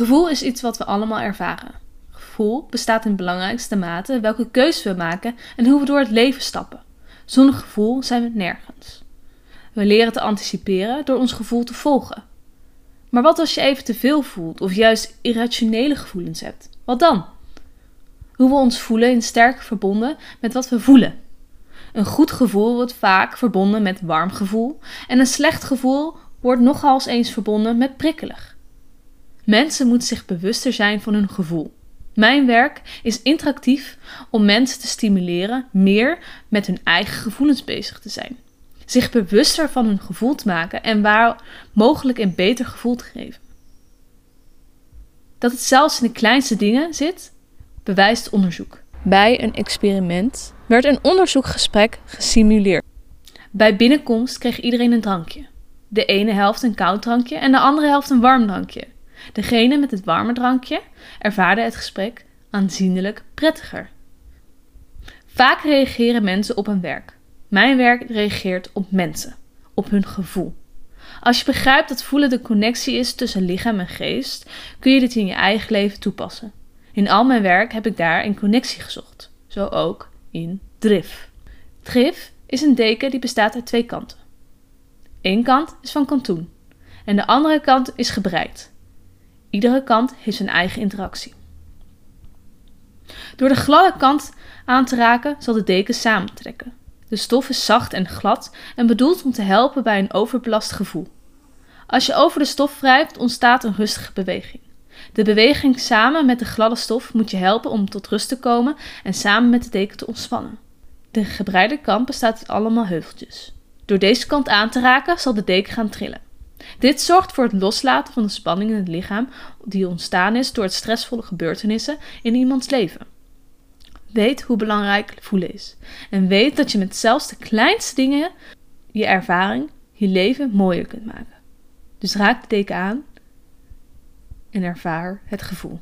Gevoel is iets wat we allemaal ervaren. Gevoel bestaat in belangrijkste mate welke keuzes we maken en hoe we door het leven stappen. Zonder gevoel zijn we nergens. We leren te anticiperen door ons gevoel te volgen. Maar wat als je even te veel voelt of juist irrationele gevoelens hebt? Wat dan? Hoe we ons voelen is sterk verbonden met wat we voelen. Een goed gevoel wordt vaak verbonden met warm gevoel en een slecht gevoel wordt nogal eens verbonden met prikkelig. Mensen moeten zich bewuster zijn van hun gevoel. Mijn werk is interactief om mensen te stimuleren meer met hun eigen gevoelens bezig te zijn. Zich bewuster van hun gevoel te maken en waar mogelijk een beter gevoel te geven. Dat het zelfs in de kleinste dingen zit, bewijst onderzoek. Bij een experiment werd een onderzoekgesprek gesimuleerd. Bij binnenkomst kreeg iedereen een drankje. De ene helft een koud drankje en de andere helft een warm drankje. Degene met het warme drankje ervaarde het gesprek aanzienlijk prettiger. Vaak reageren mensen op hun werk. Mijn werk reageert op mensen, op hun gevoel. Als je begrijpt dat voelen de connectie is tussen lichaam en geest, kun je dit in je eigen leven toepassen. In al mijn werk heb ik daar een connectie gezocht, zo ook in DRIF. DRIF is een deken die bestaat uit twee kanten. Eén kant is van kantoen en de andere kant is gebreid. Iedere kant heeft zijn eigen interactie. Door de gladde kant aan te raken zal de deken samentrekken. De stof is zacht en glad en bedoeld om te helpen bij een overbelast gevoel. Als je over de stof wrijft, ontstaat een rustige beweging. De beweging samen met de gladde stof moet je helpen om tot rust te komen en samen met de deken te ontspannen. De gebreide kant bestaat uit allemaal heuveltjes. Door deze kant aan te raken zal de deken gaan trillen. Dit zorgt voor het loslaten van de spanning in het lichaam die ontstaan is door het stressvolle gebeurtenissen in iemands leven. Weet hoe belangrijk voelen is. En weet dat je met zelfs de kleinste dingen je ervaring, je leven mooier kunt maken. Dus raak de deken aan en ervaar het gevoel.